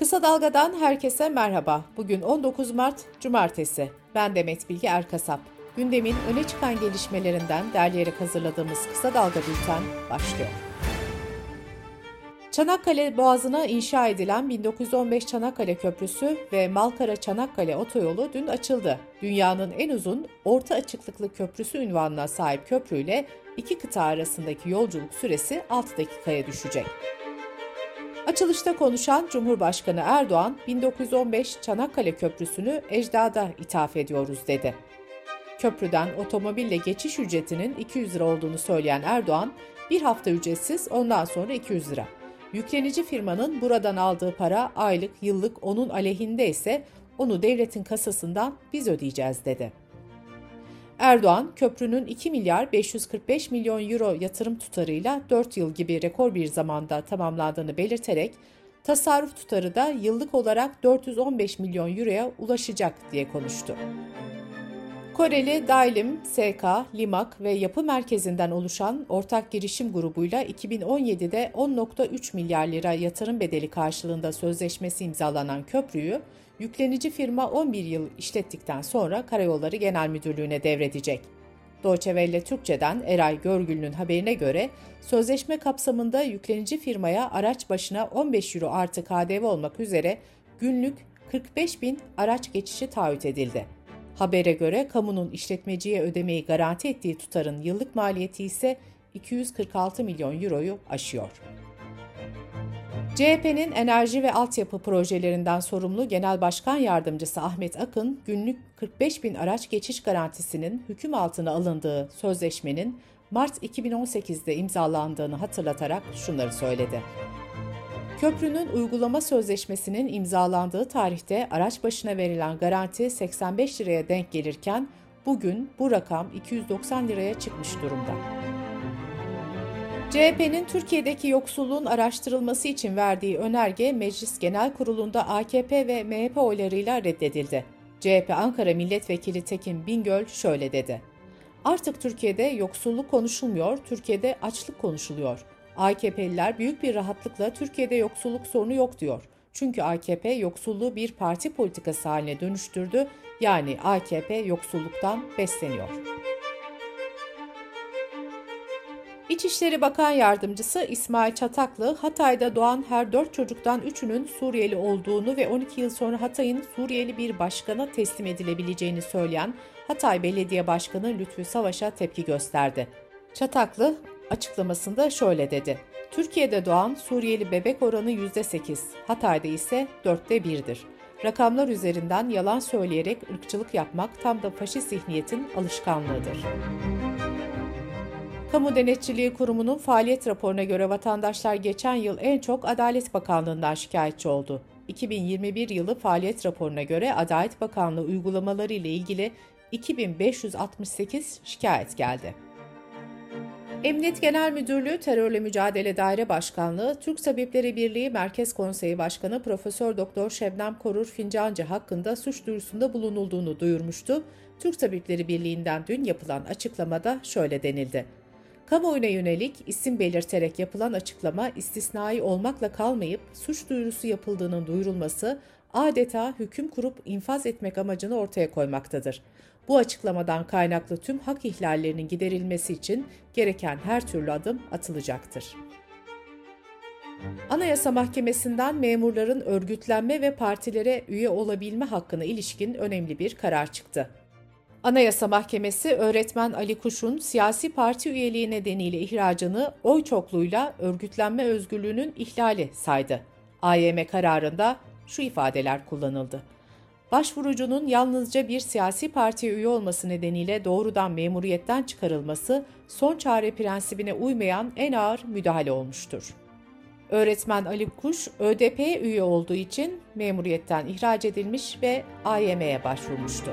Kısa Dalga'dan herkese merhaba. Bugün 19 Mart Cumartesi. Ben Demet Bilge Erkasap. Gündemin öne çıkan gelişmelerinden derleyerek hazırladığımız Kısa Dalga Bülten başlıyor. Çanakkale Boğazı'na inşa edilen 1915 Çanakkale Köprüsü ve Malkara-Çanakkale Otoyolu dün açıldı. Dünyanın en uzun orta açıklıklı köprüsü ünvanına sahip köprüyle iki kıta arasındaki yolculuk süresi 6 dakikaya düşecek. Açılışta konuşan Cumhurbaşkanı Erdoğan, 1915 Çanakkale Köprüsü'nü ecdada ithaf ediyoruz dedi. Köprüden otomobille geçiş ücretinin 200 lira olduğunu söyleyen Erdoğan, bir hafta ücretsiz ondan sonra 200 lira. Yüklenici firmanın buradan aldığı para aylık, yıllık onun aleyhinde ise onu devletin kasasından biz ödeyeceğiz dedi. Erdoğan, köprünün 2 milyar 545 milyon euro yatırım tutarıyla 4 yıl gibi rekor bir zamanda tamamlandığını belirterek, tasarruf tutarı da yıllık olarak 415 milyon euroya ulaşacak diye konuştu. Koreli Dailim, SK, Limak ve Yapı Merkezi'nden oluşan ortak girişim grubuyla 2017'de 10.3 milyar lira yatırım bedeli karşılığında sözleşmesi imzalanan köprüyü, yüklenici firma 11 yıl işlettikten sonra Karayolları Genel Müdürlüğü'ne devredecek. Deutsche Welle Türkçe'den Eray Görgül'ün haberine göre sözleşme kapsamında yüklenici firmaya araç başına 15 euro artı KDV olmak üzere günlük 45 bin araç geçişi taahhüt edildi. Habere göre kamunun işletmeciye ödemeyi garanti ettiği tutarın yıllık maliyeti ise 246 milyon euroyu aşıyor. CHP'nin enerji ve altyapı projelerinden sorumlu Genel Başkan Yardımcısı Ahmet Akın, günlük 45 bin araç geçiş garantisinin hüküm altına alındığı sözleşmenin Mart 2018'de imzalandığını hatırlatarak şunları söyledi. Köprünün uygulama sözleşmesinin imzalandığı tarihte araç başına verilen garanti 85 liraya denk gelirken bugün bu rakam 290 liraya çıkmış durumda. CHP'nin Türkiye'deki yoksulluğun araştırılması için verdiği önerge Meclis Genel Kurulu'nda AKP ve MHP oylarıyla reddedildi. CHP Ankara Milletvekili Tekin Bingöl şöyle dedi. Artık Türkiye'de yoksulluk konuşulmuyor, Türkiye'de açlık konuşuluyor. AKP'liler büyük bir rahatlıkla Türkiye'de yoksulluk sorunu yok diyor. Çünkü AKP yoksulluğu bir parti politikası haline dönüştürdü. Yani AKP yoksulluktan besleniyor. İçişleri Bakan Yardımcısı İsmail Çataklı, Hatay'da doğan her dört çocuktan üçünün Suriyeli olduğunu ve 12 yıl sonra Hatay'ın Suriyeli bir başkana teslim edilebileceğini söyleyen Hatay Belediye Başkanı Lütfü Savaş'a tepki gösterdi. Çataklı, açıklamasında şöyle dedi. Türkiye'de doğan Suriyeli bebek oranı %8, Hatay'da ise dörtte 1'dir. Rakamlar üzerinden yalan söyleyerek ırkçılık yapmak tam da faşist zihniyetin alışkanlığıdır. Kamu Denetçiliği Kurumu'nun faaliyet raporuna göre vatandaşlar geçen yıl en çok Adalet Bakanlığı'ndan şikayetçi oldu. 2021 yılı faaliyet raporuna göre Adalet Bakanlığı uygulamaları ile ilgili 2568 şikayet geldi. Emniyet Genel Müdürlüğü Terörle Mücadele Daire Başkanlığı, Türk Tabipleri Birliği Merkez Konseyi Başkanı Profesör Doktor Şebnem Korur Fincancı hakkında suç duyurusunda bulunulduğunu duyurmuştu. Türk Tabipleri Birliği'nden dün yapılan açıklamada şöyle denildi. Kamuoyuna yönelik isim belirterek yapılan açıklama istisnai olmakla kalmayıp suç duyurusu yapıldığının duyurulması adeta hüküm kurup infaz etmek amacını ortaya koymaktadır. Bu açıklamadan kaynaklı tüm hak ihlallerinin giderilmesi için gereken her türlü adım atılacaktır. Anayasa Mahkemesi'nden memurların örgütlenme ve partilere üye olabilme hakkına ilişkin önemli bir karar çıktı. Anayasa Mahkemesi öğretmen Ali Kuş'un siyasi parti üyeliği nedeniyle ihracını oy çokluğuyla örgütlenme özgürlüğünün ihlali saydı. AYM kararında şu ifadeler kullanıldı başvurucunun yalnızca bir siyasi partiye üye olması nedeniyle doğrudan memuriyetten çıkarılması son çare prensibine uymayan en ağır müdahale olmuştur. Öğretmen Ali Kuş, ÖDP'ye üye olduğu için memuriyetten ihraç edilmiş ve AYM'ye başvurmuştu.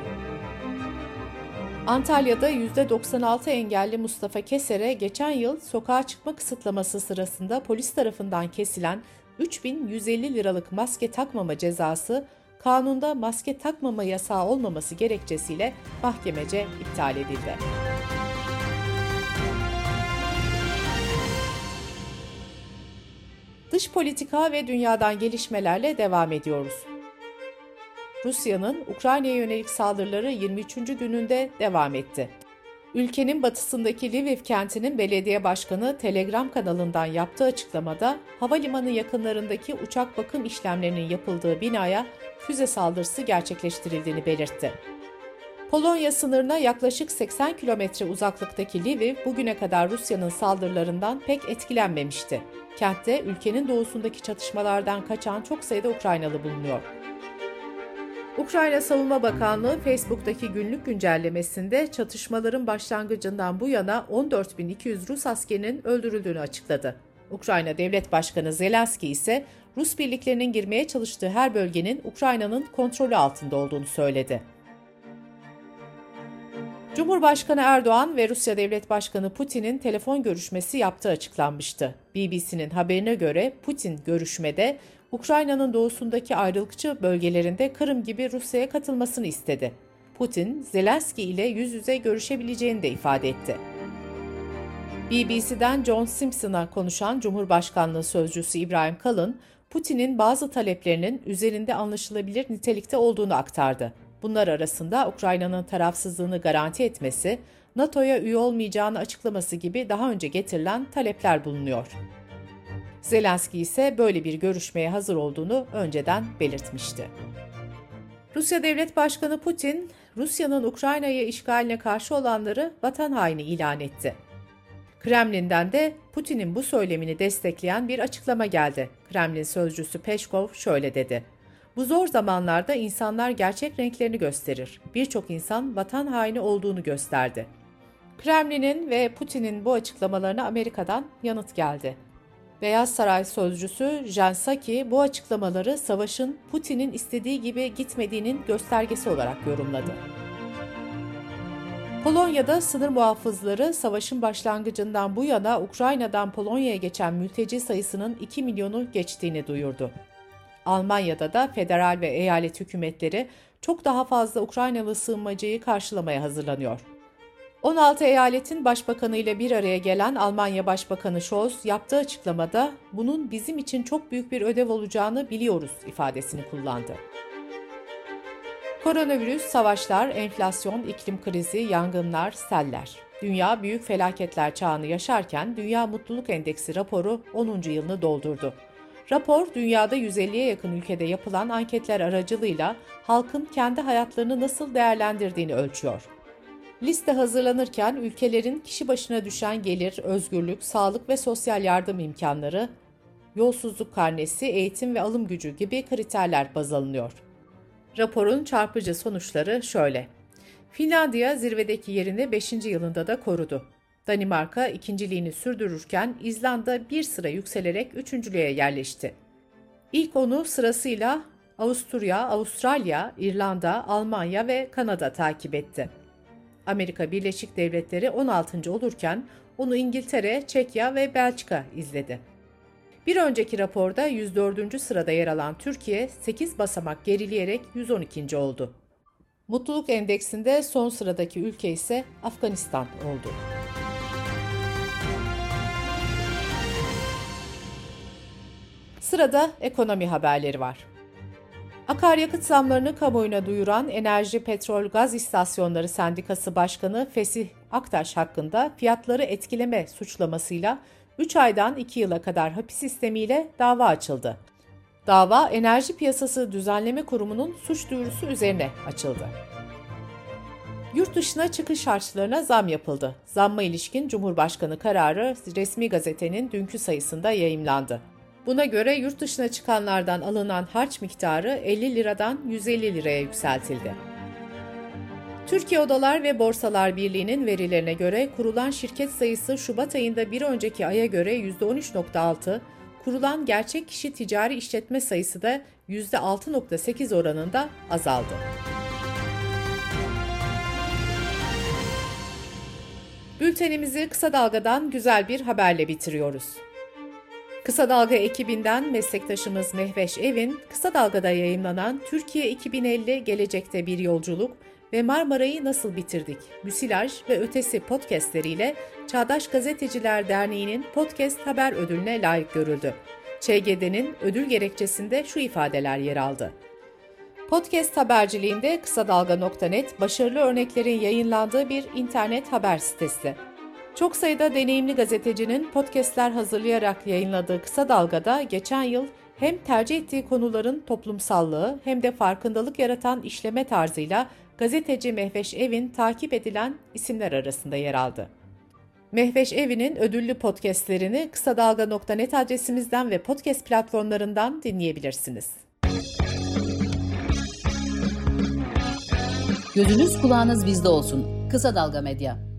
Antalya'da %96 engelli Mustafa Keser'e geçen yıl sokağa çıkma kısıtlaması sırasında polis tarafından kesilen 3150 liralık maske takmama cezası kanunda maske takmama yasağı olmaması gerekçesiyle mahkemece iptal edildi. Dış politika ve dünyadan gelişmelerle devam ediyoruz. Rusya'nın Ukrayna'ya yönelik saldırıları 23. gününde devam etti. Ülkenin batısındaki Lviv kentinin belediye başkanı Telegram kanalından yaptığı açıklamada havalimanı yakınlarındaki uçak bakım işlemlerinin yapıldığı binaya füze saldırısı gerçekleştirildiğini belirtti. Polonya sınırına yaklaşık 80 kilometre uzaklıktaki Lviv bugüne kadar Rusya'nın saldırılarından pek etkilenmemişti. Kentte ülkenin doğusundaki çatışmalardan kaçan çok sayıda Ukraynalı bulunuyor. Ukrayna Savunma Bakanlığı Facebook'taki günlük güncellemesinde çatışmaların başlangıcından bu yana 14.200 Rus askerinin öldürüldüğünü açıkladı. Ukrayna Devlet Başkanı Zelenski ise Rus birliklerinin girmeye çalıştığı her bölgenin Ukrayna'nın kontrolü altında olduğunu söyledi. Cumhurbaşkanı Erdoğan ve Rusya Devlet Başkanı Putin'in telefon görüşmesi yaptığı açıklanmıştı. BBC'nin haberine göre Putin görüşmede Ukrayna'nın doğusundaki ayrılıkçı bölgelerinde Kırım gibi Rusya'ya katılmasını istedi. Putin, Zelenski ile yüz yüze görüşebileceğini de ifade etti. BBC'den John Simpson'a konuşan Cumhurbaşkanlığı sözcüsü İbrahim Kalın, Putin'in bazı taleplerinin üzerinde anlaşılabilir nitelikte olduğunu aktardı. Bunlar arasında Ukrayna'nın tarafsızlığını garanti etmesi, NATO'ya üye olmayacağını açıklaması gibi daha önce getirilen talepler bulunuyor. Zelenski ise böyle bir görüşmeye hazır olduğunu önceden belirtmişti. Rusya Devlet Başkanı Putin, Rusya'nın Ukrayna'yı işgaline karşı olanları vatan haini ilan etti. Kremlin'den de Putin'in bu söylemini destekleyen bir açıklama geldi. Kremlin sözcüsü Peşkov şöyle dedi. Bu zor zamanlarda insanlar gerçek renklerini gösterir. Birçok insan vatan haini olduğunu gösterdi. Kremlin'in ve Putin'in bu açıklamalarına Amerika'dan yanıt geldi. Beyaz Saray sözcüsü Jen Psaki bu açıklamaları savaşın Putin'in istediği gibi gitmediğinin göstergesi olarak yorumladı. Polonya'da sınır muhafızları savaşın başlangıcından bu yana Ukrayna'dan Polonya'ya geçen mülteci sayısının 2 milyonu geçtiğini duyurdu. Almanya'da da federal ve eyalet hükümetleri çok daha fazla Ukraynalı sığınmacıyı karşılamaya hazırlanıyor. 16 eyaletin başbakanı ile bir araya gelen Almanya Başbakanı Scholz yaptığı açıklamada bunun bizim için çok büyük bir ödev olacağını biliyoruz ifadesini kullandı. Koronavirüs, savaşlar, enflasyon, iklim krizi, yangınlar, seller. Dünya büyük felaketler çağını yaşarken Dünya Mutluluk Endeksi raporu 10. yılını doldurdu. Rapor, dünyada 150'ye yakın ülkede yapılan anketler aracılığıyla halkın kendi hayatlarını nasıl değerlendirdiğini ölçüyor. Liste hazırlanırken ülkelerin kişi başına düşen gelir, özgürlük, sağlık ve sosyal yardım imkanları, yolsuzluk karnesi, eğitim ve alım gücü gibi kriterler baz alınıyor. Raporun çarpıcı sonuçları şöyle. Finlandiya zirvedeki yerini 5. yılında da korudu. Danimarka ikinciliğini sürdürürken İzlanda bir sıra yükselerek üçüncülüğe yerleşti. İlk onu sırasıyla Avusturya, Avustralya, İrlanda, Almanya ve Kanada takip etti. Amerika Birleşik Devletleri 16. olurken onu İngiltere, Çekya ve Belçika izledi. Bir önceki raporda 104. sırada yer alan Türkiye 8 basamak gerileyerek 112. oldu. Mutluluk endeksinde son sıradaki ülke ise Afganistan oldu. Sırada ekonomi haberleri var. Akaryakıt zamlarını kamuoyuna duyuran Enerji Petrol Gaz İstasyonları Sendikası Başkanı Fesih Aktaş hakkında fiyatları etkileme suçlamasıyla 3 aydan 2 yıla kadar hapis sistemiyle dava açıldı. Dava Enerji Piyasası Düzenleme Kurumu'nun suç duyurusu üzerine açıldı. Yurt dışına çıkış harçlarına zam yapıldı. Zamma ilişkin Cumhurbaşkanı kararı resmi gazetenin dünkü sayısında yayımlandı. Buna göre yurt dışına çıkanlardan alınan harç miktarı 50 liradan 150 liraya yükseltildi. Türkiye Odalar ve Borsalar Birliği'nin verilerine göre kurulan şirket sayısı Şubat ayında bir önceki aya göre %13.6, kurulan gerçek kişi ticari işletme sayısı da %6.8 oranında azaldı. Bültenimizi kısa dalgadan güzel bir haberle bitiriyoruz. Kısa Dalga ekibinden meslektaşımız Mehveş Evin, Kısa Dalga'da yayınlanan Türkiye 2050 Gelecekte Bir Yolculuk ve Marmara'yı Nasıl Bitirdik, Müsilaj ve Ötesi podcastleriyle Çağdaş Gazeteciler Derneği'nin Podcast Haber Ödülüne layık görüldü. ÇGD'nin ödül gerekçesinde şu ifadeler yer aldı. Podcast haberciliğinde Kısa Dalga.net başarılı örneklerin yayınlandığı bir internet haber sitesi. Çok sayıda deneyimli gazetecinin podcastler hazırlayarak yayınladığı Kısa Dalga'da geçen yıl hem tercih ettiği konuların toplumsallığı hem de farkındalık yaratan işleme tarzıyla gazeteci Mehveş Evin takip edilen isimler arasında yer aldı. Mehveş Evi'nin ödüllü podcastlerini kısa dalga.net adresimizden ve podcast platformlarından dinleyebilirsiniz. Gözünüz kulağınız bizde olsun. Kısa Dalga Medya.